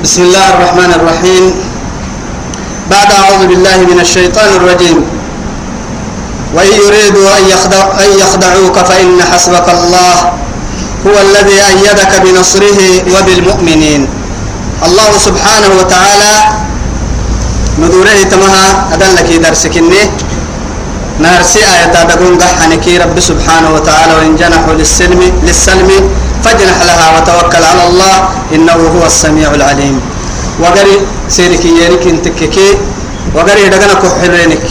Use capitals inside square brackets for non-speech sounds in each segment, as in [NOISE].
بسم الله الرحمن الرحيم. بعد أعوذ بالله من الشيطان الرجيم. وإن يريدوا أن, يخدع أن يخدعوك فإن حسبك الله. هو الذي أيدك بنصره وبالمؤمنين. الله سبحانه وتعالى ندوره تمها. أدلك درسكني نارسي آية تقول ضحنك رب سبحانه وتعالى وإن جنحوا للسلم للسلم فاجنح لها وتوكل على الله إنه هو السميع العليم. وقري سيرك يريك انتككي وقري دقنا كحرينك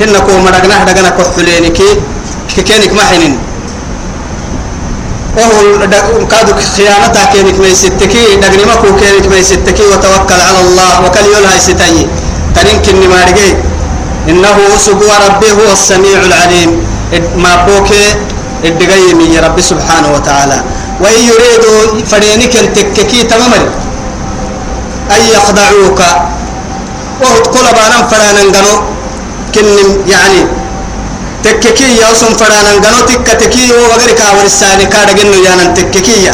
هنكو مرقنا دقنا كحلينك كينك محنين وهو كادو خيانتها كينك ما يستكي دقني ما كو كينك ما يستكي وتوكل على الله. وكل يولها يستني تنين كني مارجي إنه سبوا ربي هو السميع العليم. ما بوكي الدقاي من ربي سبحانه وتعالى. وإن يريدوا فرينك التككي تماما. أن يخدعوك وهو تقول بانا فرانا قنو كن يعني تككي يوسم فرانا قنو تكتكي وغيرك ورساني كاد قنو يانا تككي.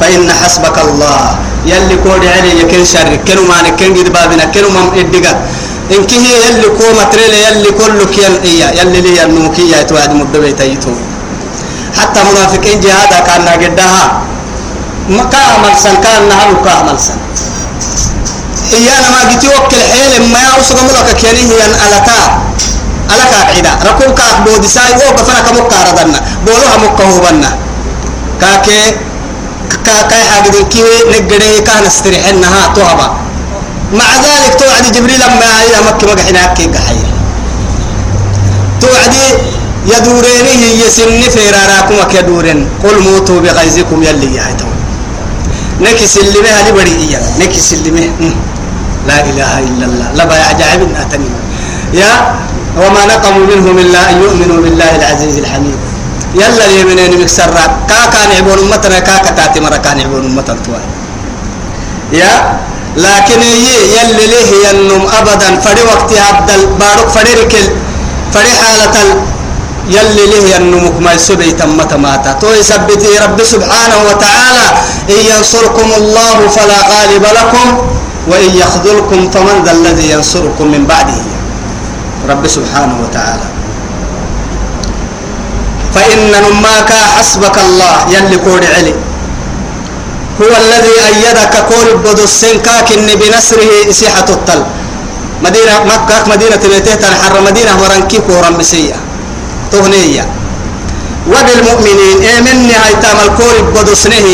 فإن حسبك الله. يلي كود علي يكن شر. كنو ما نكن قد بابنا. كنو مم إدقا. إن كي يلي كو متريل يلي كل كيان إيا. يلي لي النوكي يا توعد مدبي تيتو حتى منافقين جهادا كان قدها ما كامل سن كان نهار كامل سن. إيانا ما جيتي وكل حيل ما يوصل ملك كياني هي ألتا ألك عيدا. ركوب كاك بودي ساي هو بفنا كمكة ردنا بولوها مكة هو بنا كاكي كاكي حاجة كي نقدر كان استريحنها توهبا. مع ذلك توعد جبريل لما هي مكة مقحنا كي قحية توعدي يدورينه يسن فيراراكم كدورن قل موتوا بغيظكم يلي يهتم نكس اللي بها لبريئية نكس اللي به لا إله إلا الله. لا عجائب أتني. يا وما نقموا منهم إلا أن يؤمنوا بالله العزيز الحميد. يلا لي منين مكسر كا كان يعبون أمتنا كا كتاتي مرة كان يعبون أمتنا يا لكن يلي ليه ينم أبدا. فري وقت عبد البارك فري ركل فري حالة يلي له ينمك ما يسبي تمت ماتا. تو يثبت رب سبحانه وتعالى إن ينصركم الله فلا غالب لكم وإن يخذلكم فمن ذا الذي ينصركم من بعده. رب سبحانه وتعالى. فإن نماك حسبك الله يلي كود علي. هو الذي أيدك كل بدسين كاكن بنصره إسيحة التل. مدينة مكة مدينة بيته تنحر مدينة ورنكي كورا مسيئة تهنية. وبالمؤمنين إيه مني هاي تامل كول بدسنه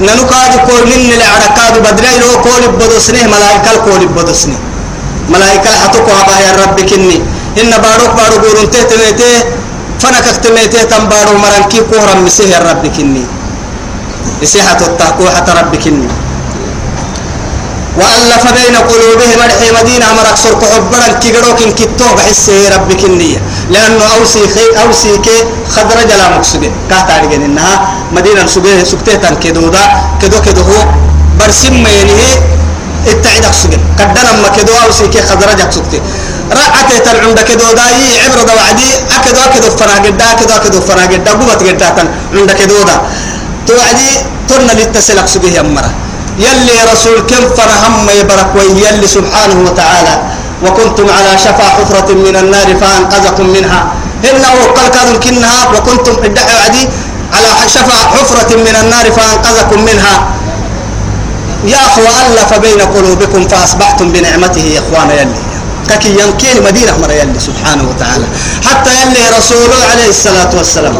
ننو كاد كول من العركاد بدري لو كول بدسنه ملائكة الكول بدسنه ملائكة حتوكو هبا يا رب كني. إن باروك بارو قولون تهتميته فنكك تميته تنبارو مرنكي كورا مسيه يا رب كني. إسيحة التحكو حتى رب كني. وألف بين قلوبهم مرحي مدينة مرق سرق حبرا كيغروك إن كتوه بحسه ربك النية لأنه أوسي خي أوسي كي خضر جلا مقصود كهتا عرقين إنها مدينة سجيه سكته تن كدو دا كدو كدو هو برسم مينه التعيد سجن قدنا ما كدو أوسي كي خضر جاك سكته رعته تن عند كدو داي عبرة دا وعدي أكدو أكدو فراغ دا أكدو أكدو فراغ دا قوة جدا تن عند كدو دا توعدي ترنا للتسلق سجيه يمرة يلي رسول كم فرهم يبرك ويلي سبحانه وتعالى. وكنتم على شفا حفرة من النار فأنقذكم منها. إنه قال كانوا كنها وكنتم عدي على شفا حفرة من النار فأنقذكم منها. يا أخوة ألف بين قلوبكم فأصبحتم بنعمته يا إخوانا يلي. ككي ينكين مدينة مرة يلي سبحانه وتعالى. حتى يلي رسوله عليه الصلاة والسلام.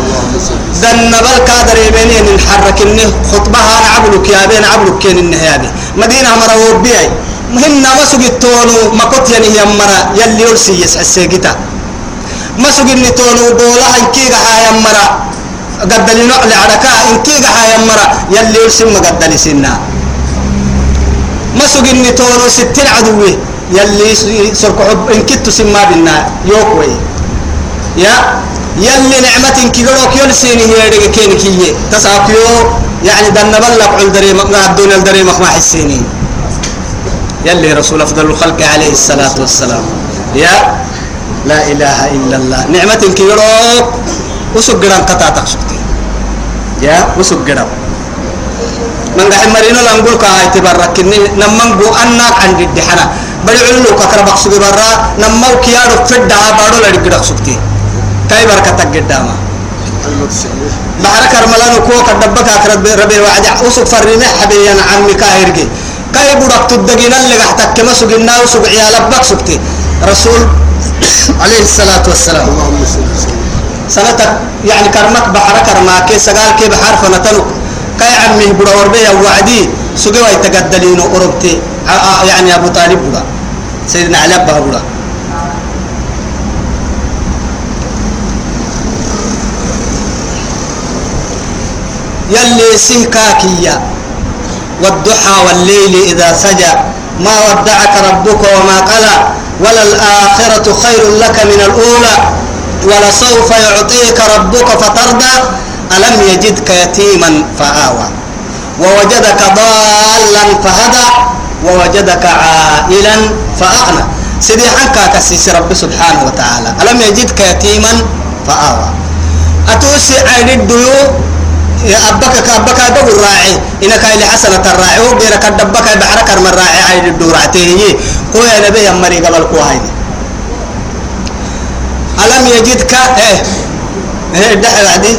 دن بل كادر يبينين نحرك إنه خطبها أنا عبلك يا بين عبلك كين النهاية مدينة مرة وبيعي مهن ما سجد تونو ما كنت يعني هي مرة يلي يرسي يسحس سيجتا ما سجد تونو بولا إنكي هاي مرة قد لي نقل عركا إنكي هاي مرة يلي يرسي ما قد لي سنة ما سجد تونو ستين عدوه يلي سرق حب إن كنت سما بنا يوكوي يا؟ يلي نعمة كيروك يلسيني هي رجع كين كيه تساقيو يعني دنا بلق عندري ما عبدون الدري ما حسيني يلي رسول أفضل الخلق عليه الصلاة والسلام. يا؟ لا إله إلا الله. نعمة كيروك وسجران قطع تقصدي يا؟ وسجران من قاعد مرينا لنقول كهاي تبركني نمن جو أنك عند الدحنا بل علو ككر بقصد برا نمو كيارو فدها بارو لدي قدق سكتي كاي بركتك قداما بحرك رملان كو كدبك اكرد ربي وعد وسق فريمه حبيا عمي كايرجي كاي بدك تدقين اللي قحتك كما سقنا وسق عيالك بك سكتي رسول عليه الصلاة والسلام سنتك يعني كرمك بحر كرماك سقال كي بحر فنتنك كاي عمي بدا وربي وعدي سقوا يتقدلين أوروبتي يعني أبو طالب بدا سيدنا علي بدا يلي سهكاكيا والضحى والليل إذا سجى. ما ودعك ربك وما قلى وللآخرة خير لك من الأولى. ولسوف يعطيك ربك فترضى. ألم يجدك يتيما فآوى. ووجدك ضالا فهدى. ووجدك عائلا فأغنى. سيدي حنكا كسيس رب سبحانه وتعالى. ألم يجدك يتيما فآوى. أتوسي عين الديو؟ يا أبك كأبك دبر الراعي إنك إلى حسنة الراعي. هو غيرك دبك بحرك الراعي عين الدورعتي هو يا نبي أمري قبل كوهيني ألم يجدك؟ إيه. إيه دحل عدي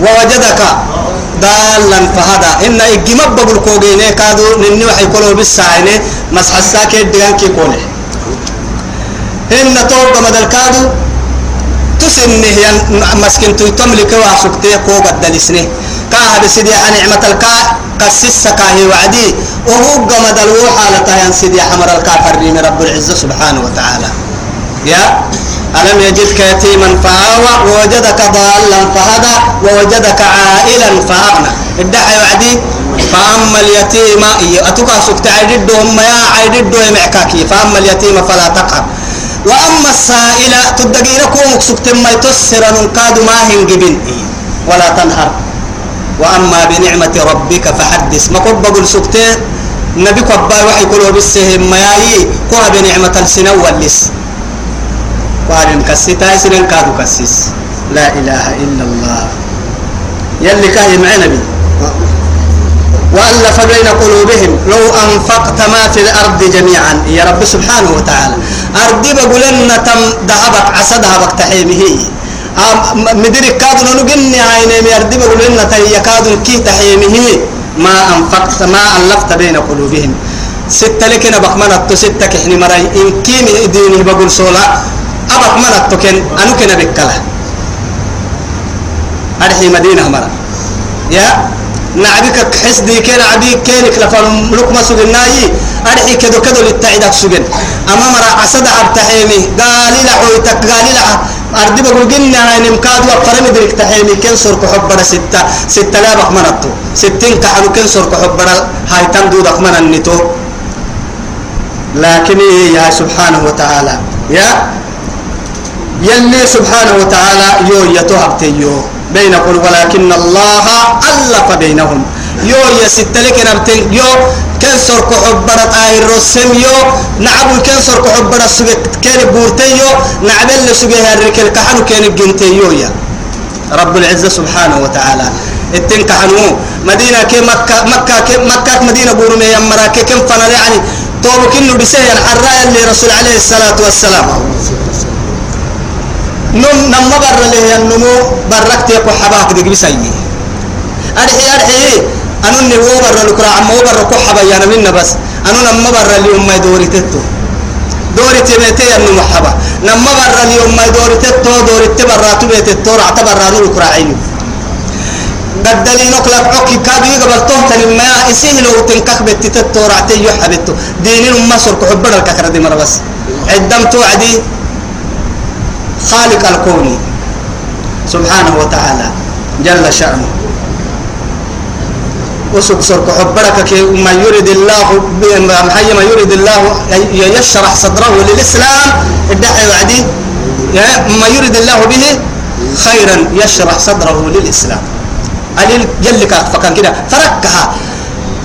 ووجدك ضالا فهدى إن إجماب بقول كوجيني كادو نني وحي كلو بالساعين مسح الساكت ديان كي كونه إن توب مدل كادو تسنه ين مسكن تملك واسكتي كوغا دلسنه كاه بسيدي نعمة الكا قسس كاهي وعدي. وهو قمد الوحى لتهين سيدي حمر الكافر رب العزة سبحانه وتعالى. يا ألم يجدك يتيما فآوى ووجدك ضالا فهدى ووجدك عائلا فأغنى. الدعي وعدي فأما اليتيم أتوكا سكت عيدهم يا عيدهم معكاكي فأما اليتيم فلا تقهر. وأما السائل تدقينكم سكت ما يتسر ننقاد ما هنجبن ولا تنهر. وأما بنعمة ربك فحدث. ما كنت بقول سكت نبي كبار وحي كله بالسهم ما كوها بنعمة السنة واللس. وارن كسيتا سنن كادو كسيس. لا إله إلا الله. يلي كاهي معي نبي. وألف بين قلوبهم لو أنفقت ما في الأرض جميعا. يا رب سبحانه وتعالى. أرضي بقول إن تم ذهبك عسى ذهبك تحيمه. مدرك كادو نجني عيني. أرضي بقول إن تي كادو كي تحيمه. ما أنفقت ما ألفت بين قلوبهم. ستة لك نبق من ستة كحني مرأي. إن كيم ديني بقول صولا. أبق من التكن أنو كنا بكلا. أرحي مدينة مرة. يا نعبك حسدي كان عبيك كينك لفن لقمة سجناي أرحي كدو كدو للتعيدك سجن. أما مرة عصد عبتحيمي قال لا حويتك قال لا أردي بقول جنة أنا مكاد وقرن درك تحيمي كن سرك حبنا ستة ستة لا بق منتو ستين كحلو كن سرك حبنا هاي تندودك من النتو لكن يا سبحانه وتعالى. يا يلي سبحانه وتعالى يو يتوهبتي يو. بين قل ولكن الله ألف بينهم. يو يستلك نبتن يو. كنسر كحبرة آهر الرسم يو. نعبو كنسر كحبرة سجت كان بورتي يو. نعبل سجه الركل كحنو كان جنتي يو يا. رب العزة سبحانه وتعالى. التن كحنو. مدينة كي مكة مكة كي مكة مدينة بورمي يمرا كي كم فنال يعني توبو كنو بسيا الحراء اللي رسول عليه الصلاة والسلام. نم نم بر له النمو بركت يكو حباك دق بسيي أرحي أرحي. أنا اللي هو بر لكرا عم هو بر كو حبا يعني منا بس. أنا نم بر اللي أم دوري تتو. دوري تبيتي النمو حبا. نم بر اللي أم دوري تتو دوري تبراتو بيتتو رعتبر رانو لكرا عيني. بدلي نقلك عكي كادو يقبل توهتن ما إسيه لو تنكك بتتتو رعتي يحبتو ديني أم سرك الككرة دي مرة بس. عدم توعدي خالق الكون سبحانه وتعالى جل شأنه. وسك سرك حبرك كي ما يريد الله محي ما يريد الله يشرح صدره للإسلام. الدحي وعدي. ما يريد الله به خيرا يشرح صدره للإسلام. علي جلك فكان كده. فركها.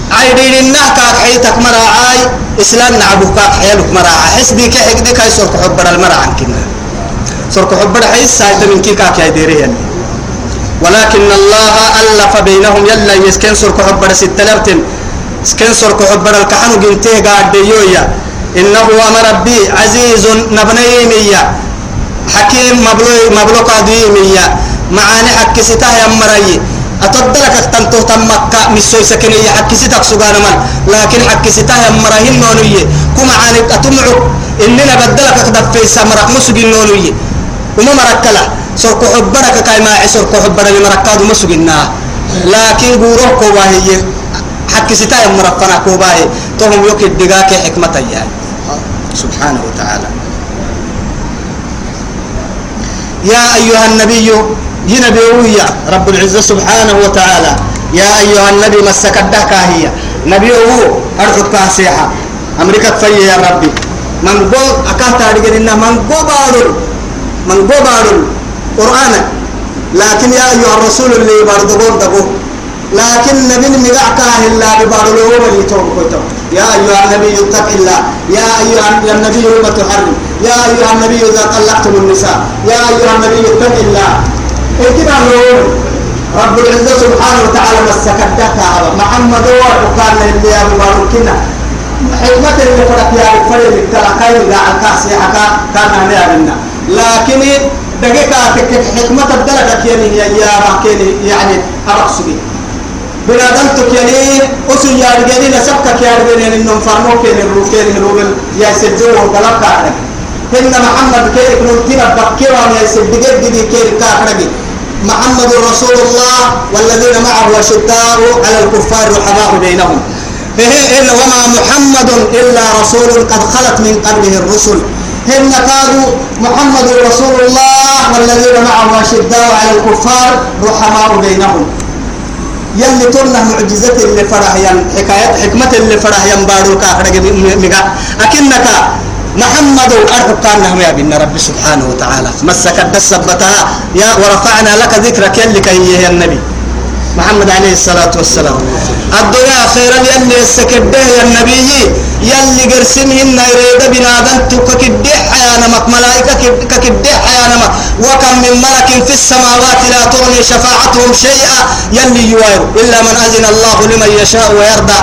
عيدين النهك حيتك مراعي إسلام نعبوك حيالك مراعي حسدي كحك كاي سرك حبر المرأة عن كنا سرك حبر حيس سايت من كيكا كاي ديري يعني ولكن الله ألف بينهم يلا يسكن سرك حبر ستلبتن سكن سرك حبر الكحن جنته قاعد ديويا إنه أمر ربي عزيز نبنيمية. حكيم مبلو مبلو قاديمية معاني حكستها يا مريي أتدلك تنتو تمكة مسوي سكنية. حكستك سجانا من. لكن حكستها يا مريم نونية كم عاني أتمعك. إننا بدلك تدفي سمرك مسجين نونية وما مركلا. سرق حبرك كاي ما سرق حبرك مركاد مسجنا لكن بوروك كواهي حكستا يا مرفنا كوباهي. تهم يوكي دقاك حكمة يعني سبحانه وتعالى. يا أيها النبي ينبيوية رب العزة سبحانه وتعالى. يا أيها النبي مسك الدكا هي. نبيه أرحك سيحة أمريكا فيه يا ربي. من قو أكاتا رجلنا من قو بارل من قو بارل قرآن لكن يا أيها الرسول اللي بردقون دقو لكن نبي مقعك إلا ببارل ومن يتوب يا أيها النبي اتق الله. يا أيها النبي لما تحرم. يا أيها النبي إذا طلقتم النساء. يا أيها النبي اتق الله. إكنا نقول رب العزة سبحانه وتعالى مسكتك محمد وكان اللي أبو باركنا حكمة اللي فرق يا الفرق التلقين قاع الكاسي حكا. كان نعلمنا لكن دقيقة حكمة الدرجة كيني يا يا كيني يعني أرقصني بنادمتك يعني أسو يا رجالي لسبكك يا رجالي إنهم فرموك يعني الروكين الروبل يا سجوا وقلبك عليك هن محمد كي يكون تنا بكيرا يا سجدك دي كي كاكرجي محمد رسول الله والذين معه أشداء على الكفار رحماء بينهم. إن وما محمد إلا رسول قد خلت من قبله الرسل. هن كانوا محمد رسول الله والذين معه أشداء على الكفار رحماء بينهم. يلي تونه معجزة اللي فرح ين حكاية حكمة اللي فرح ين بارو كاخرج ميغا أكنك محمد أرحب كان نهم يا بنا رب سبحانه وتعالى. مسك الدسبتها يا ورفعنا لك ذكرك يلي كي النبي. محمد عليه الصلاة والسلام. الدنيا خيرا يلي السكده يا النبي. يلي قرسمهن يريد بنادم ككده حيانمك ملائكة ككده حيانمك وكم من ملك في السماوات لا تغني شفاعتهم شيئا. يلي يوير إلا من أذن الله لمن يشاء ويرضى.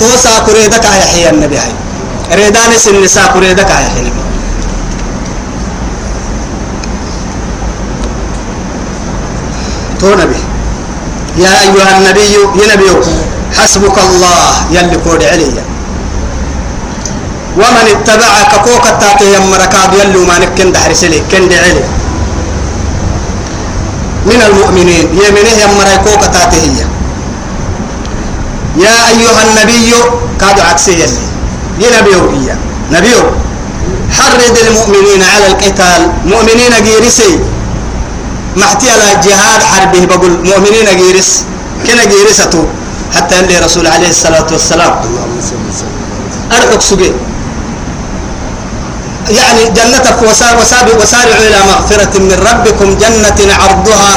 توسع كريدك يا حي النبي. هاي ريدانس النساء كريدك يا حي النبي. تو نبي. يا أيها النبي يا نبي حسبك الله يلي كود علي ومن اتبعك كوكا تاتي يمركاد يلي ما نكن دحرس لي كن علي. من المؤمنين يمنه يمرك كوكا تاتي هي. يا أيها النبي كاد عكسي يلي. يا نبي يا نبي حرد المؤمنين على القتال. مؤمنين جيرسي. محتي على جهاد حربه بقول مؤمنين جيرس كنا جيرسته حتى اللي رسول عليه الصلاة والسلام. أرحك سجي. يعني جنة وسابق وسارعوا إلى مغفرة من ربكم جنة عرضها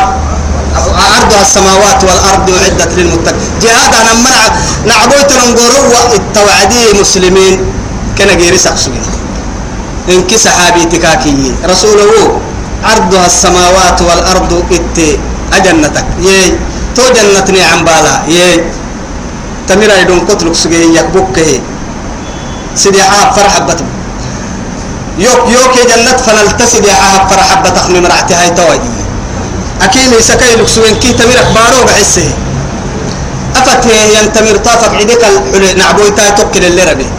عرضها السماوات والأرض أعدت للمتقين. جهاد أنا منع نعبوت نقولوا التوعدي مسلمين. كنا جيرس أقصد. إنك صحابي تكاكي رسوله عرضها السماوات والأرض إت أجنتك. يي تو جنتني عن بالا. يي تمير يدون قتلك سجين يكبوك سيدي حاب فرح بتم يوك يوك جنة فنلتسد يا حاب فرح بتخ من رعتي هاي توجي أكيد سكاي لك سجين كي تمير بارو بعسه أفت ينتمر طافك عدك نعبوي تا توكل اللي ربي.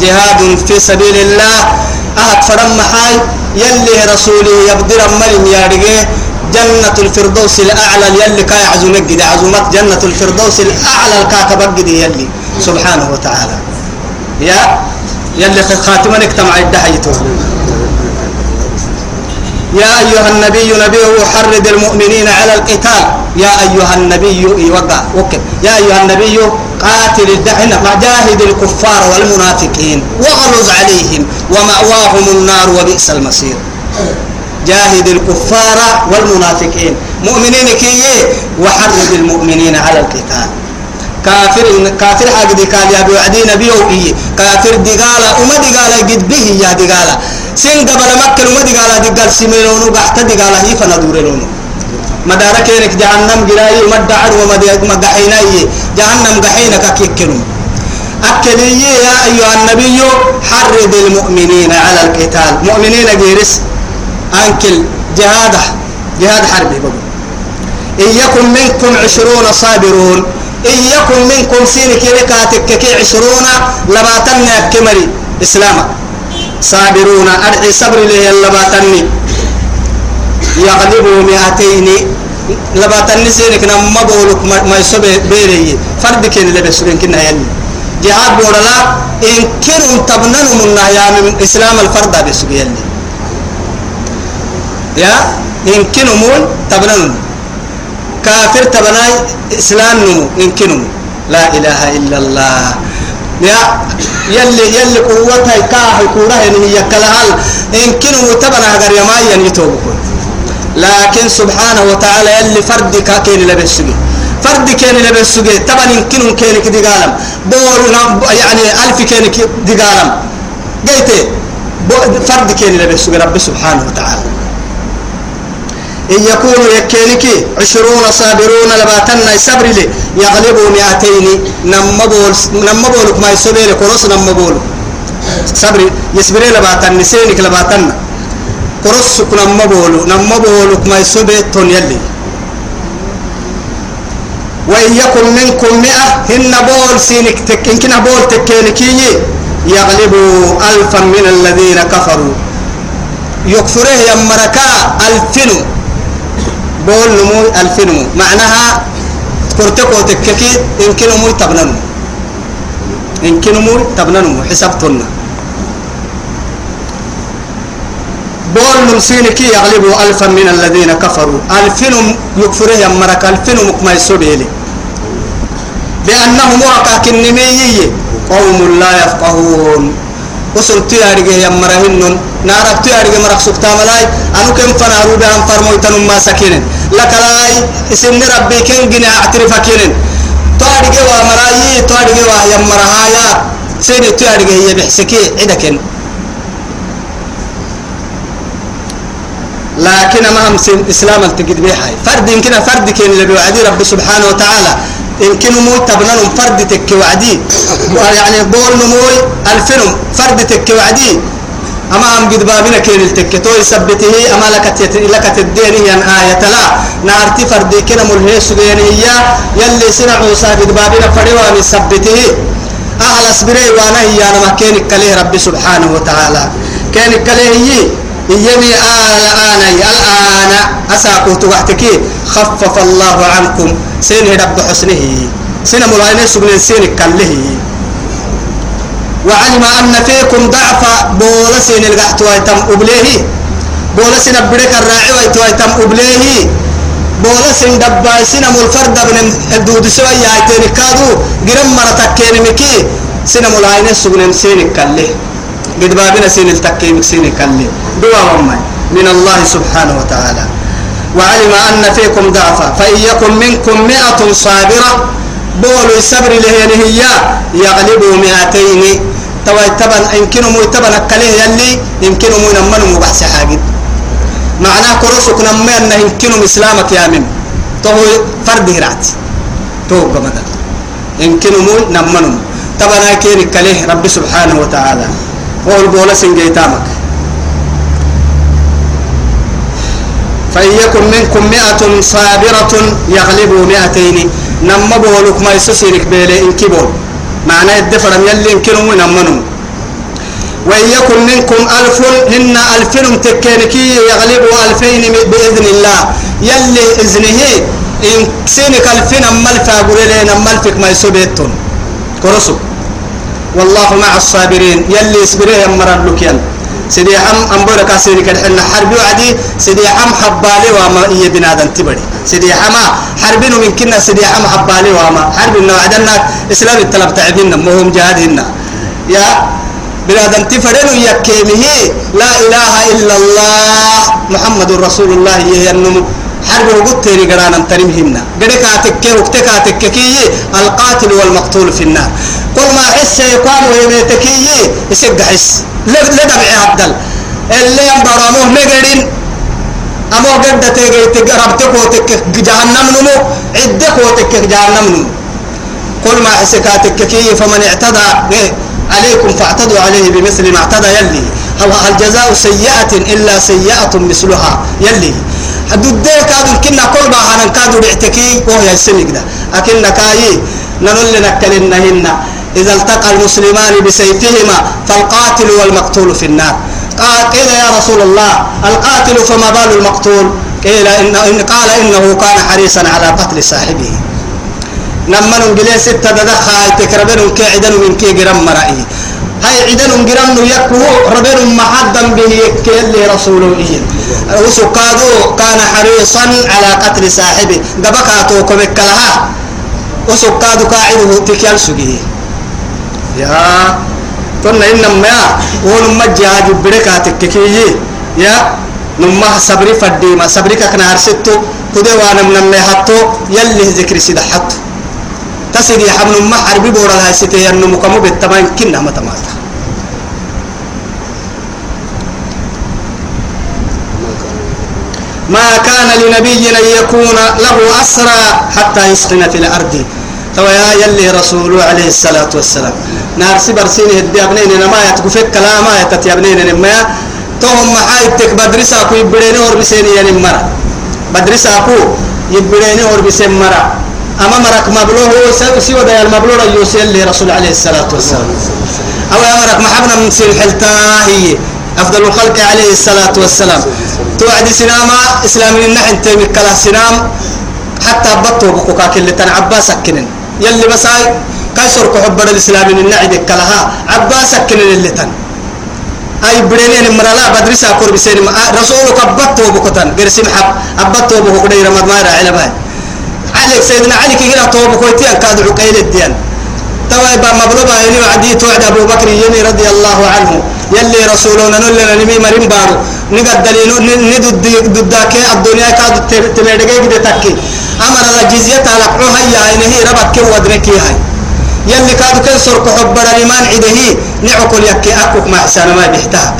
جهاد في سبيل الله. أهد فرم حاي. يلي رسولي يبدر ملم يا رجيه جنة الفردوس الأعلى يلي كاي عزومك دي عزومات جنة الفردوس الأعلى الكاكبك دي يلي سبحانه وتعالى. يا يلي خاتما اجتمع الدحيته يا أيها النبي نبي حرد المؤمنين على القتال. يا أيها النبي يوقع وكل يا أيها النبي قاتل الدحنا مجاهد الكفار والمنافقين. واغلظ عليهم ومأواهم النار وبئس المصير. جاهد الكفار والمنافقين. مؤمنين كي وحرد المؤمنين على القتال. كافر كافر حق دي قال يا ابو عدي نبي إيه. كافر دي وما دي قد به يا دي قال سين قبل مكة وما دي قال دي قال سيميلونو قحت دي فندورلونو مدارك إنك جهنم جراي مدعر ومدحيناي جهنم جحينك كيكنو أكلي يا أيها النبي حرض المؤمنين على القتال. مؤمنين جيرس أنكل جهاد جهاد حربي بقول. إن يكن منكم عشرون صابرون. إن يكن منكم سينك لكاتك كي عشرون لباتنا كمري إسلاما صابرون أدعي صبر لي اللباتني. يغلبوا مئتين. لباتني سينك نما بولك ما يسوي بيري. فرد كين لبس كنا يلي. جهاد بورلا إن كنوا تبنن من يا من إسلام الفرد بس يلي. يا؟ إن كنوا مول تبنن كافر تبناي إسلام نمو. إن كنوا لا إله إلا الله. يا؟ يلي يلي قوتها كاه كوره هي كلهال. إن كنوا تبنا غير يمايا يتوبكم لكن سبحانه وتعالى يلي فرد كاكين لبسجي فرد كين لبسجي طبعا كنوا كين كدي قالم بور يعني ألف كين كدي قالم قيت فرد كين لبسجي رب سبحانه وتعالى. إن يكونوا يكينك عشرون صابرون لباتنا صبر لي يغلبوا مئتين. نمبول نمبولك ما يسبيل كروس نمبول صبر يسبري لباتنا سينك لباتنا كروسك نمبول نمبولك ما يسبيل تون يلي. وإن يكن منكم مئة هن بول سينك تك إن كنا بول تكينكي يغلبوا ألفا من الذين كفروا. يكفره يمركا ألفنو بول نمو ألفنمو معناها كرتكو تككي يمكن مو تبننمو يمكن مو تبننمو حسبتنا بول نمسينكي يغلبوا ألفا من الذين كفروا. ألفنم يكفره يمرك ألفنم ما يسوبيلي لأنهم وقاك النميي قوم لا يفقهون. وصل تيارجه يا مرهن نارك تيارجه مرك سكتا ملاي أنو كم فنارو بهم فرمو تنم ما سكينن. لك لاي اسم ربي كن جنا أعترف كينن. تيارجه ومراي تيارجه ويا مرهايا. سيني تيارجه هي بحسكي عدكن. لكن ما هم إسلام التجد بيحاي فرد يمكن فرد كين اللي بيوعدي رب سبحانه وتعالى. يمكن مو تبنن فرد تك وعدي. يعني بول نموي الفيلم فرد تك وعدي. أما أم قد بابنا كين التك. تو يثبته أما لك لك تدين هي آية لا. نارتي فرد كنا ملهيس هي. يلي سنع موسى قد بابنا فريوا من أهل أصبري وأنا هي أنا ما كين كله رب سبحانه وتعالى. كين كله هي يمي الآن. الآن أساكو توحتكي خفف الله عنكم. سين رب حسنه. سين ملاينة سبنين سين كله. وعلم أن فيكم ضعف. بولسين القحت ويتم أبليه. بولسين أبريك الراعي ويتم أبليه. بولسين دباي سين ملفرد من الدود سوى يايتين كادو. قرم مرتك كينمكي سين ملاينة سبنين سين كله. قد بابنا سين التكيم سين كلي دعاء أمي من. الله سبحانه وتعالى. وعلم أن فيكم ضعفا. فإن يكن منكم مئة صابرة بولوا الصبر له هي يغلبوا مئتين. توا تبن يمكن مو تبن كله يلي يمكن مو نمن مو بحث حاجة معناه كرسك نما أن يمكن إسلامك يا مم تو فرد هرات. تو قمدا يمكن مو نمن تبنا كين كله رب سبحانه وتعالى. قول بولا سنجيتامك فإن يكن منكم مئة صابرة يغلبوا مئتين نما بولك ما يسسينك بيلي إن كبول. معنى الدفر يلي يمكنهم نمنهم وإن يكن منكم ألف هن ألفين تكينكي يغلبوا ألفين بإذن الله. يلي إذنه إن سينك ألفين أما الفاقر لين أما الفك ما يسوبيتون. كرسو والله مع الصابرين. يلي يصبريه يمر اللوكيان سيدي حم أمبورك سيدي كدحنا حربي وعدي. سيدي حم حبالي وما إيه بنادن تبري. سيدي حما حربين من كنا سيدي حم حبالي وما. حرب إنه عدنا إسلام الطلب تعبين مهم جهادهن يا بنادن تفرن يكيمه لا إله إلا الله. محمد رسول الله يهنم حرب وقت تيري قرانا ترمهن قدك أتكي وقتك أتكي القاتل والمقتول في النار. كل ما حس يقام ويميتكي يسق حس لدمع عبدال. اللي ينبرموه مقرين أما قد تيجي ربتك وتك جهنم نمو. عدك وتك جهنم نمو. كل ما حسكاتك كي فمن اعتدى عليكم فاعتدوا عليه بمثل ما اعتدى يلي. هو الجزاء سيئة إلا سيئة مثلها يلي. حدود كادو كنا كل ما هنن كادو بعتكي وهو يسمي كده أكن كاي نقول لنكلنهن إذا التقى المسلمان بسيفهما فالقاتل والمقتول في النار. قيل يا رسول الله القاتل فما بال المقتول؟ قيل إن, قال إنه كان حريصا على قتل صاحبه. نما نقول ستة دخا تكربن كعدن من كي جرم مرأي. هاي عدن جرم يكو ربن محدا به يكي رسوله إيه. وسكادو كان حريصا على قتل صاحبه. دبكاتو كبك لها وسكادو قاعدة تكيال سجيه يا تنا إنما ونما جهاد بركاتك كي يا نما صبري فدي ما صبري كنا هرستو كده وأنا من حتى يلي ذكر سيد حتى تسيدي حمل ما حربي بورا هاي ستي أنه مكمو بالتمام كنا ما تماتا. ما كان لنبي أن يكون له أسرى حتى يسخن في الأرض. تو يا يلي رسول عليه الصلاة والسلام. نار سبر سيني هدي أبنين ما يتكفك كلاما يتتي أبنين ما توهم محايتك بدرسا كو يبريني اور بسيني يعني مرة بدرسا كو يبريني اور بسين مرة أما مرك مبلوه سوى ديال مبلوه يوسي اللي رسول عليه الصلاة والسلام. أو يا مرك محبنا من سين حلتا هي أفضل الخلق عليه الصلاة والسلام. توعد سناما إسلامي النحن تيمي كلا سنام. حتى بطو بقوكا كل تنعبا سكنن. يلي بساي كسر كحب الإسلام من النعد كلها عباسك كن اللي تن. أي بريني مرلا بدرسا كور بسين رسولك أبطه بكتن. قرسم حب بكو كدير مدمار على باي عليك سيدنا علي كي هنا توب كويتي أن كاد عقيل الدين. توا با مبلوبا يلي وعدي توعد أبو بكر يلي رضي الله عنه. يلي رسولنا نلنا نمي مريم بارو نقد دليل ندد ضدك الدنيا كاد تمدقي كده تكي. أمر الجزية على هيا إنه ربك كم ودنكي هاي. يلي كادو كن سرق حبر الإيمان عده نعقل يكي أكوك ما حسان ما بيحتاك.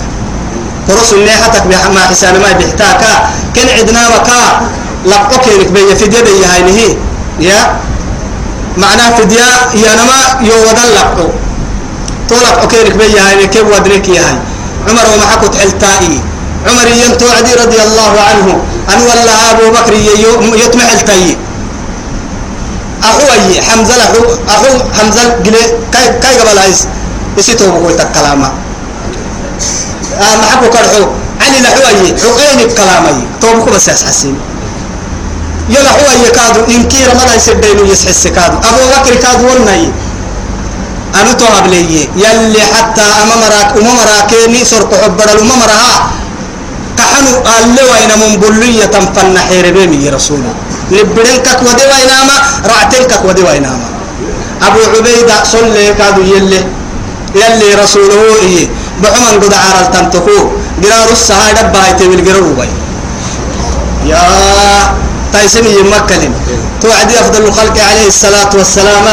كرس النيحتك ما حسان ما بيحتاك كن عدنا وكا لقوك ينك بي فدية بي هاينه يا؟ معناه فدية ينما يودن لقو طولك أوكينك بي هاينه كيف ودنك يا هاي. عمر ومحكو تحلتائي عمر ينتو عدي رضي الله عنه. أن والله أبو بكر يتمح التاي أخوي حمزة أخو حمزة قلي كاي كاي قبل عايز يسيتو بقول تكلامه آه ما حكوا كرحو. علي لحوي حقين الكلامي توبكو بس يسحسين يلا حوي كادو إن كي رمضان يسدينو يسحس كادو أبو بكر كادو وناي. أنا تو أبلي يلي حتى أمام راك أمام راكيني سرق حبر الأمام رها كحنو قال له وين من بلية فن حيربيني يا رسول. الله لبرين كك ودي ويناما رعتين ودي ويناما. أبو عبيدة صلي كادو يلي. يلي رسوله إيه. بحمن قد عارل تنتقو. قرار السهاي دبا وبي يا تايسمي يمكلم توعدي أفضل الخلق عليه الصلاة والسلام.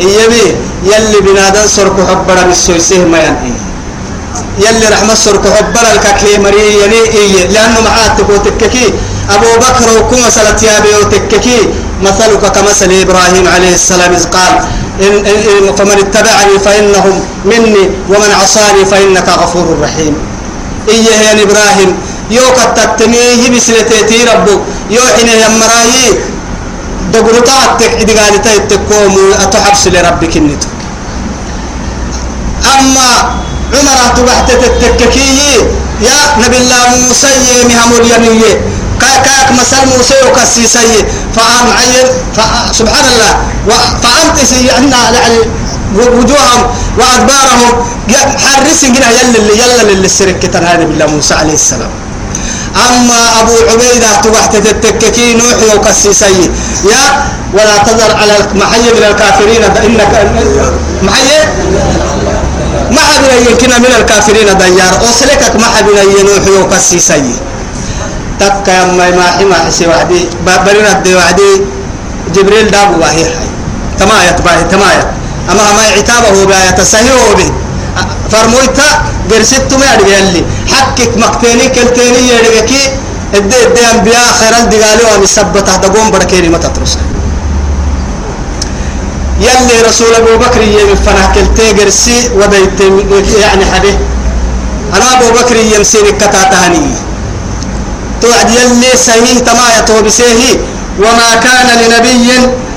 إيبي يلي بنادن سرق حبرا بالسويسيه ما ينئي يلي رحمة سرق حبرا الكاكي مري يلي إيه لأنه معاتك وتككي. أبو بكر وكما سلت يابي وتككي. مثلك كمثل إبراهيم عليه السلام إذ قال إن إن فمن اتبعني فإنهم مني ومن عصاني فإنك غفور رحيم. إيه يا إبراهيم يو كتتميه بسلتي ربك يو حين يمراهي دقلتا أتك إدقالي تيتكوم أتحبس لربك النتو أما عمر تبحت تتككي يا نبي الله موسى مهم اليمية كاك مثل موسى وكسيسي فأم عين سبحان الله فأمت سيئنا يعني وجوههم وأدبارهم حرس جنا يلا اللي يلا اللي السرك هذا بالله موسى عليه السلام أما أبو عبيدة تبحت تتككي نوح وكسيسي يا ولا تذر على المحي من الكافرين إنك محي ما حبنا يمكن من الكافرين ديار. أصلكك ما حبنا ينوح وكسيسي تك يا ما ما حما حسي وحدي برنا الدي وحدي جبريل دابو باهي حي. تماية باهي تماية أما ما عتابه باهي تسهيه به. فرمويتا قرست ما يدري اللي حكك مقتني كلتني يدري الدي الدي أنبياء خير الدقالي وأن يثبت دقوم بركيني ما تترسل. يلي رسول أبو بكر يمن فنه كلتي قرسي وديت يعني حدي أنا أبو بكر يمسيني كتاتهني توعد يلي سهيه تما يتوبسيه وما كان لنبي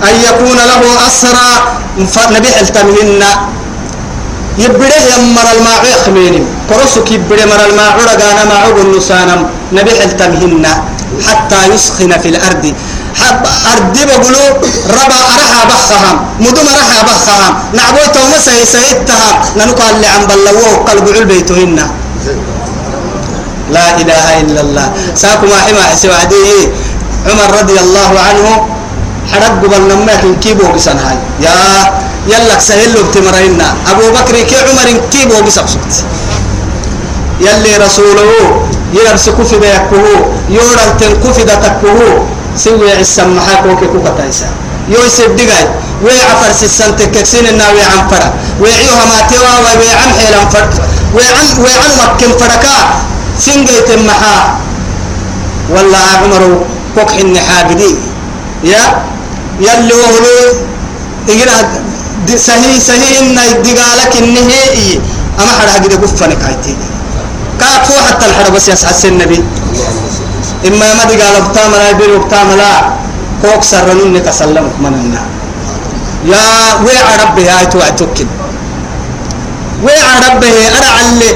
أن يكون له أسرى. نبي ألتمهن. يبره يمر الماء يخميني كرسك يبره مر الماء رقانا ما عقل نسانم نبي التمهن حتى يسخن في الأرض. حب أردي بقولوا ربا أرحى بخهم. مدوم أرحى بخهم. نعبوي توما سي سيتها ننقى اللي عم بلوه قلب البيتهن لا إله إلا الله. ساكم حما حسوا عديه عمر رضي الله عنه حرق نمك كيبو بسن هاي يا يلك سهل بتمرينا أبو بكر كي عمر؟ كيبو بسبسكت يلي رسوله يرسكو في بيكه يورل تنكو في دتكه سوي عسام محاكو كي كوكا تايسا. يوسف دقاي وي عفر سسان تككسين النا وي عم فرا ويعيوها ما توا وي عم حيلان فرق وي عم وي عم مكن فرقا سنجيت محا ولا عمر كوك حن حاجدي يا يلي وهلو إجرا سهي سهي إن الدقالك النهائي أما حدا حاجدي كفنك عيتي كافو حتى الحرب بس يسعى النبي إما ما دقال بتاملا يبير بتاملا كوك سرنون نتسلمك من النار. يا ويع ربي هاي توعد توكل ويع ربي أنا علي.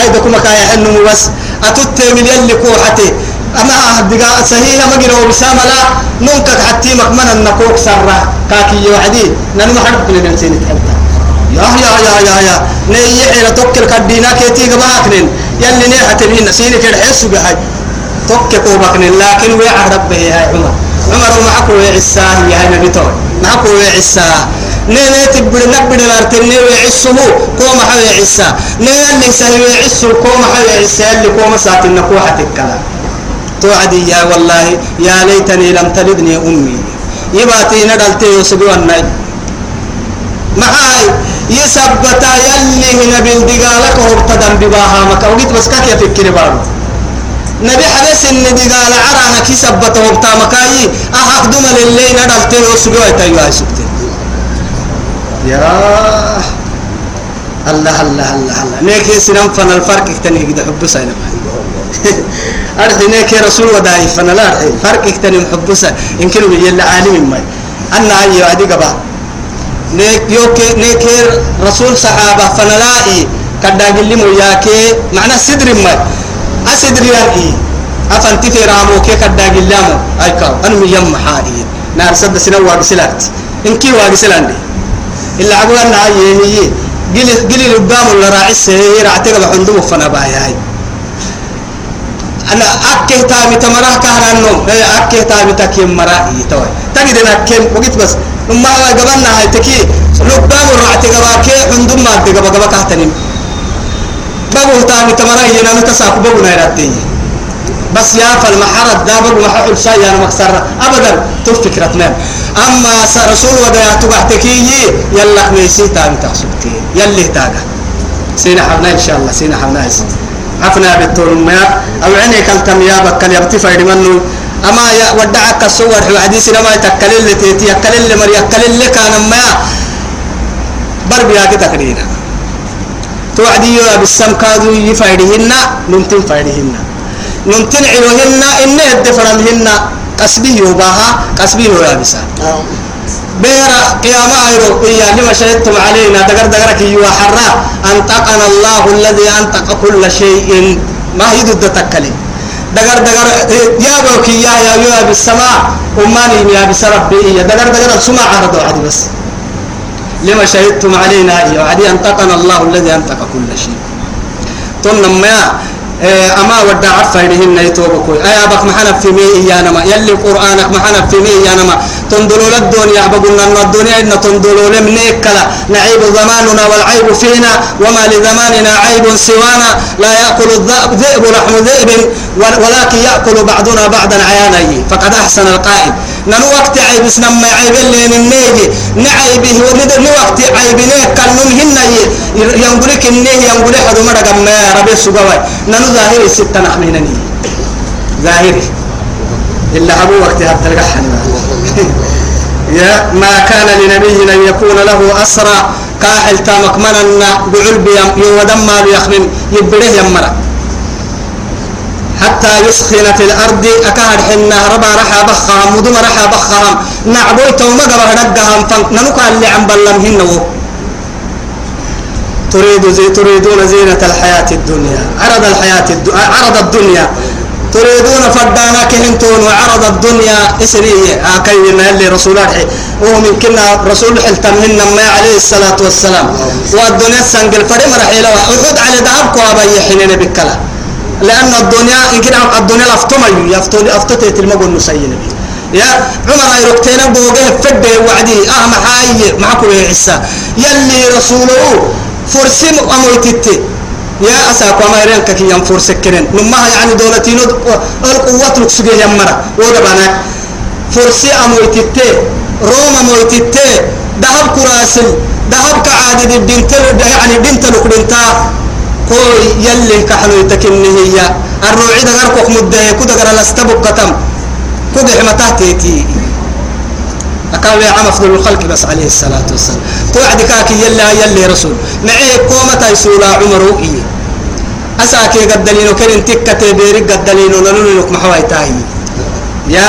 أي دكما كاي حنو بس. أتوت من يلي كوحتي. أما دقا صحيح ما جرو بسام لا نونك حتى مكمن النكوك سرة. كاكي يوعدي ننو حرب لنا نسين تحبتا يا يا يا يا يا. نيي حيرة توكل كدينا كيتي قباكنين. يلي نيحة بهن سيني كده حسو بهاي. توكل كوبكنين لكن ويع ربي هاي عمر. عمر معكو ويعساه يا نبي توي. معكو ويعساه نيني تبدي نبدي نارتني ويعسه كوم حوي عسا نيني سهي ويعسه كوم حوي عسا اللي كوم ساتن نكوحة الكلام. توعدي يا والله يا ليتني لم تلدني أمي. يباتي ندلتي يسقوا الناي معاي يثبتا يلي هنا بالدقالك وابتدم بباها مكا وقيت بس كاك يفكر بارو. نبي حبس ان دقال عرانا كي ثبتا وابتا مكاي احق دم للي ندلتي يسقوا يتايوا يسقتي يا الله الله الله الله نيك سنم فن الفرق اكتني كده حب ساينا أرحي نيك رسول وداي فن لا أرحي فرق اكتني حب ساينا يمكن يلا عالم ما أنا أيوة أدي قبا. نيك يوك نيك رسول صحابة فن لا إيه كدا قلي مياكي معنى سدر ما أسدر يعني أفن تفي رامو كي كدا قلامو أي كاو. أنا ميم حالي. نار سد سنة واقسلات إنكي واقسلان إلا عقول أن هي. هي قل قل قدام ولا راعي السهي رعتك بحندو فنا باي هاي أنا أكه تامي تمراه كهر النوم هي أكه تامي تكيم مرائي توي تجد أنا كم وقت بس ما قبلنا هاي تكي قدام الرعتك باكي حندو ما تجب قبل كهتني بابو تامي تمراه ينام تساق بابو نيراتي بس يا فالمحرد دابر ومحل شيء أنا مكسر أبدا تفكرت نام أما رسول ودا تبعتكي يلا ميسي تاغي تحسبتي يلي تاغا سينا حبنا إن شاء الله سينا حبنا عفنا بالطول ما أو عيني كالتم يا بكال يبتفع منه أما يا ودعك الصور حديث لما يتكلل اللي تيتي يكلل اللي مر يكلل اللي كان ما بربي ياكي تقرينا توعدي يا بالسم كادو يفايدهن نمتن فايدهن. نمتن عيوهن إنه الدفرمهن قسبي يوباها قسبي هو يابسا بيرا قيامة أيرو. إيا لما شهدتم علينا. دقر دقرك يوا حرا. أنطقنا الله الذي أنطق كل شيء. ما يدد تكلي. دقر دقر يا بوك يا يا يا بالسماء. أماني يا بسرب إيا دقر دقر سمع عرض عدي بس. لما شهدتم علينا إيا عدي. أنطقنا الله الذي أنطق كل شيء. تنم أما ودع عفايدهن يتوبكوي أيا بك محنا في مي إيانما. يلي قرآنك محنا في مي إيانما. تندلوا للدنيا بقولنا أن الدنيا إن تندلوا لمنيك كلا نعيب زماننا والعيب فينا وما لزماننا عيب سوانا. لا يأكل الذئب لحم ذئب ولكن يأكل بعضنا بعضا عيانا فقد أحسن القائل. ننو وقت عيب سنما عيب اللي ننيجي نعيبه وندر وقت عيب نيك كان هن ينقلك النيه ينقلك هذا مرة ما. ربي سقوي ننو ظاهر الستة نحن ظاهري. إلا أبو وقت هذا القحن [LAUGHS] يا ما كان لنبي أن يكون له أسرى كاحل تامك مننا بعلب يودم ما يخمم يبره يمرا. حتى يسخن في الأرض أكاد حنا ربا رحا بخهم مدوم رحا بخهم نعبويت ومقبه نقهم فننقى اللي عم بلمهن تريد زي تريدون زينة الحياة الدنيا. عرض الحياة الدنيا عرض الدنيا. تريدون فدانا كهنتون وعرض الدنيا إسرية آكينا اللي رسول الله ومن كنا رسول حلتمهن ما عليه الصلاة والسلام. والدنيا سنقل فريم رحيلة وحد على ذهب كوابا يحنين بكلا. لأن الدنيا إن كنا الدنيا لفتما يفتون أفتتت المقول نسيين يا عمر يركتين بوجه فد وعدي. أه محاي معكم يا عيسى. يلي رسوله فرسم أمويتتي يا أساك وما يرينك كي ينفر سكرين. نمها يعني دولتين القوة لكسجي يمرا ودبانا فرسي أمويتتي روما مويتتي دهب كراسل دهب كعادة الدنتل يعني دنتل كدنتا كوي يلي كحلو يتكني هي. الروعي دغركوك مدة كده غرا لاستبق كتم كده يا عم أفضل الخلق بس عليه الصلاة والسلام. توعد كاكي يلا يلي رسول. معي قومة يسولا عمر إيه أساكي قد دلينو كرين تكة بيرك قد دلينو نلولك محواي تاهي يا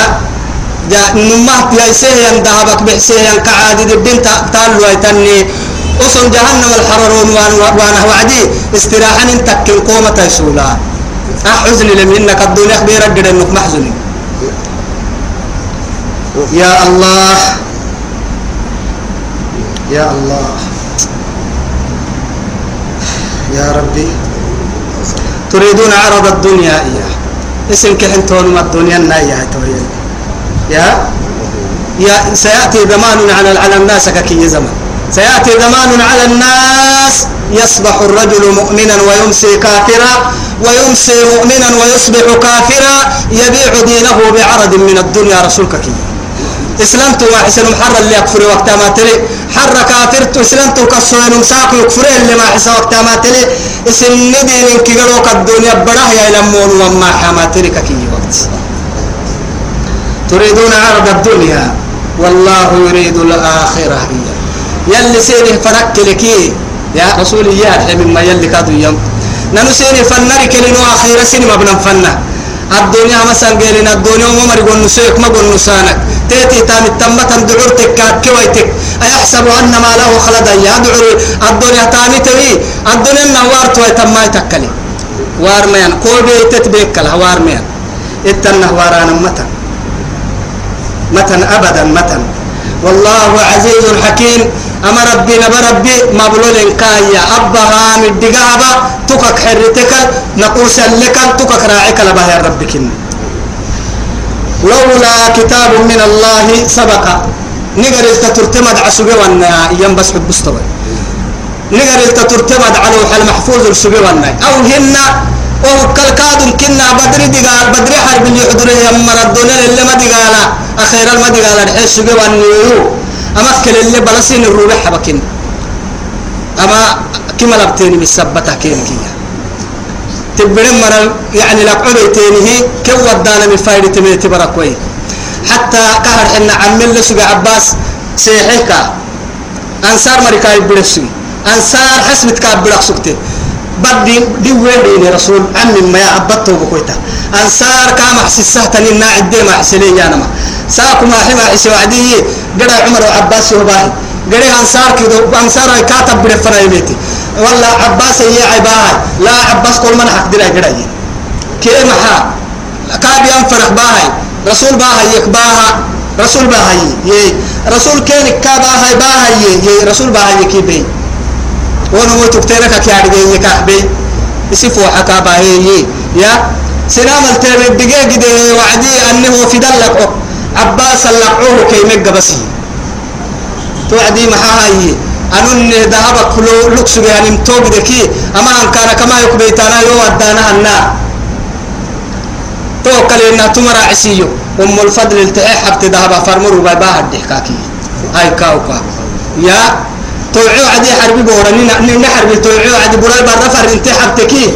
يا نمه يا سيهن ذهبك بحسيهن كعادي الدين تالو يتني. أصل جهنم الحررون وأنا وعدي. استراحة انتكن قومة يسولا. أحزن لمنك الدنيا خبيرك قد إنك محزني يا الله. يا الله. يا ربي. تريدون عرض الدنيا إياه. اسم كحنتون ما الدنيا الناية يا؟ يا سيأتي زمان على على الناس ككي زمان. سيأتي زمان على الناس يصبح الرجل مؤمنا ويمسي كافرا ويمسي مؤمنا ويصبح كافرا يبيع دينه بعرض من الدنيا رسولك كي اسلمت وحسن محر اللي يكفر وقت ما تلي. حر كافرت اسلمت كسوين مساق يكفر اللي ما حس وقت ما تلي. اسم ندين كيلوك الدنيا براه يا لمون وما حماترك كي وقت. تريدون عرض الدنيا والله يريد الآخرة يلي سيني فرك لكي يا رسول الله حبيب ما يلي كادو يم. نانو سيني فنرك لنو آخرة سيني مبنى فنة. الدنيا مثلا قيلنا الدنيا وما مرقون نسيك ما قول نسانك. تيتي تام التمة دعورتك كويتك. أيحسب أن ما له خلدا يدعو الدنيا تامي تبي الدنيا نوار توي تما يتكلي وار كل بيتت بيكلا. وار ميان. اتنه وارانا متن. متن أبدا متن. والله عزيز حكيم أما ربي نبى ربي. مبلول كايا أبا هام الدقابة. تكك حرتك. نقوس لك تكك راعك لبها يا ربك لولا كتاب من الله سبق. نقر التترتمد عسوبي وأنا ينبس حب استوى نقر التترتمد على وحل محفوظ السوبي وأنا. أو هن أو كالكاد كنا بدر دقال بدر حرب اللي حضره يمر الدنيا اللي ما دقالا أخيرا ما دقالا الحين سوبي وأنا. أما كل اللي بلسين الروح حبكين. أما كما لبتيني بالسبتة كين كيا تبرم مرة يعني لقعد تينه كو ودانا من فايدة تمي تبرا كوي حتى كهر إن عمل لسوق عباس سيحيكا أنصار مريكا يبرسوي أنصار حسبت كابلك سكتي. بدي دي وين رسول؟ عمي ما يعبطه بكويتا أنصار كام حسسه تنين ناعد ما حسلي أنا ما ساكو ما حما حسي وعدي قد عمر وعباس وباهي قد أنصار كده أنصار كاتب برفنا يميتي. والله عباس هي عباها لا عباس كل من حق دلا قد كي محا؟ كابي أنفرح باهي. رسول باهي يكباها رسول باهي يي. رسول كين كاباهي باهي يي. رسول باهي كي بي. وأنا مو تكتيرك كي عدي يكاحبي يسفوا حكا باهي يا. سلام التابع الدقيق دي وعدي أنه في دلك عباس اللقعوه كي مجا بسي توعدي محاهي أنن ذهب كل لكس يعني متوق دكي أما أن كان كما يكبيتانا يو ودانا النا توكل إنها تمر عسيو أم الفضل التحي حبت ذهب فرمرو باباها الدحكاكي هاي كاوكا يا توعيو عدي حربي بورا نحربي توعيو عدي بورا برفر انت حبتكي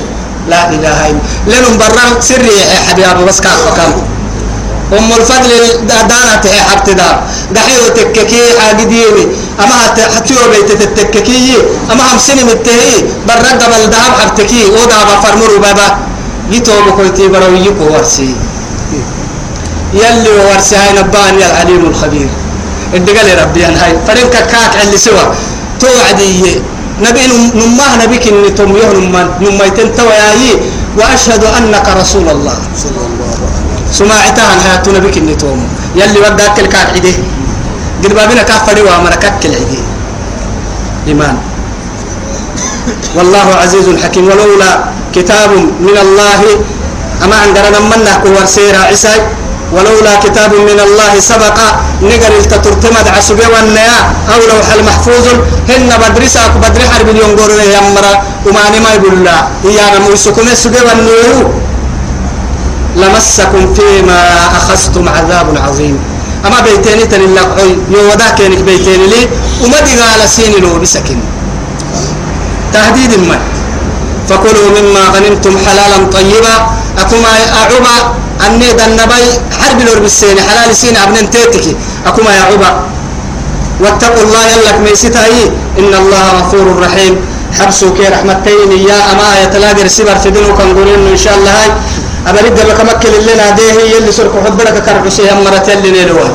لا إله إلا لنم برا سري حبيبي بس كاف كم أم الفضل دانا تهي حبت دا دحيو تككي حاجديني أما حتيو بيت تتككي. أما هم سنة متهي. برا قبل دهب حبتكي ودا بفرمرو بابا. يتوب كويتي بروي يكو ورسي. يلي ورسي هاي نبان يا العليم الخبير. الدقال ربي هاي. فرنك كاك اللي سوا. توعدي نبي نماه نبيك إن توم يه نمان نمايتن توياي. وأشهد أنك رسول الله. سماعتها حياة نبيك إن توم. يلي وداك الكاك عده قد بابنا كافري وامركك العده إيمان. والله عزيز حكيم. ولولا كتاب من الله أما عندنا منا كور سيرا عيسى ولولا كتاب من الله سبق نقر التترتمد عسبي والنيا. أو لوح المحفوظ. هن بدرسا بدر حرب اليوم قولوا يا مرا وما ما يقول لا إيانا موسكم السبي والنيو. لمسكم فيما أخذتم عذاب عظيم. أما بيتيني تلي يو ودا كينك بيتيني لي وما قال سيني لو بسكن. تهديد ما. فكلوا مما غنمتم حلالا طيبا. أكما أعبا أني النبي حرب لور بالسين حلال سين ابن تيتك. أكما يا عبا واتقوا الله يلك ميستهي إن الله غفور رحيم. حبسوا كي رحمتين. يا أما يتلاقي رسيبر في دينه كان إن شاء الله هاي. أبرد لك مكة لنا ديه يلي سرق حبرك كرعسي هم مرت يلي نيلوا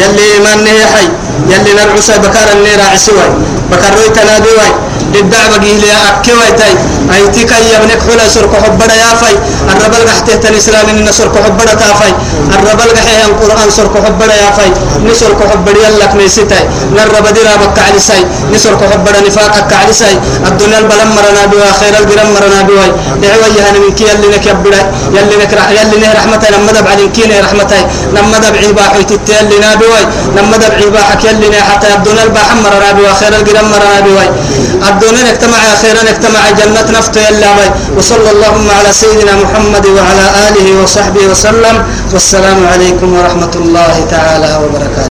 يلي من حي يلي نرعسي بكار النير عسوي بكار رويتنا دوي الدعوة قيلة أكوي تاي أي تكا يبنك حلا سرق حبرا يا في الربل قحته الإسلام إن سرق حبرا تافي الربل قحيه القرآن سرق حبرا يا في نسرق حبرا يلك ميسيتاي نرب ديرا بك علي ساي نسرق حبرا نفاقك علي ساي الدنيا البلم مرنا بوا خير البرم مرنا بوا دعوة يهنا من كي يلي نكبرا يلي نكرح يلي نه رحمته لما دب على كين رحمته لما دب عباح يتتيل لنا بوا لما دب عباحك يلي نه حتى الدنيا البحر مرنا بوا خير البرم مرنا بوا الدنيا اجتمع خيرا اجتمع جنة نفط يلا وصلى اللهم على سيدنا محمد وعلى آله وصحبه وسلم. والسلام عليكم ورحمة الله تعالى وبركاته.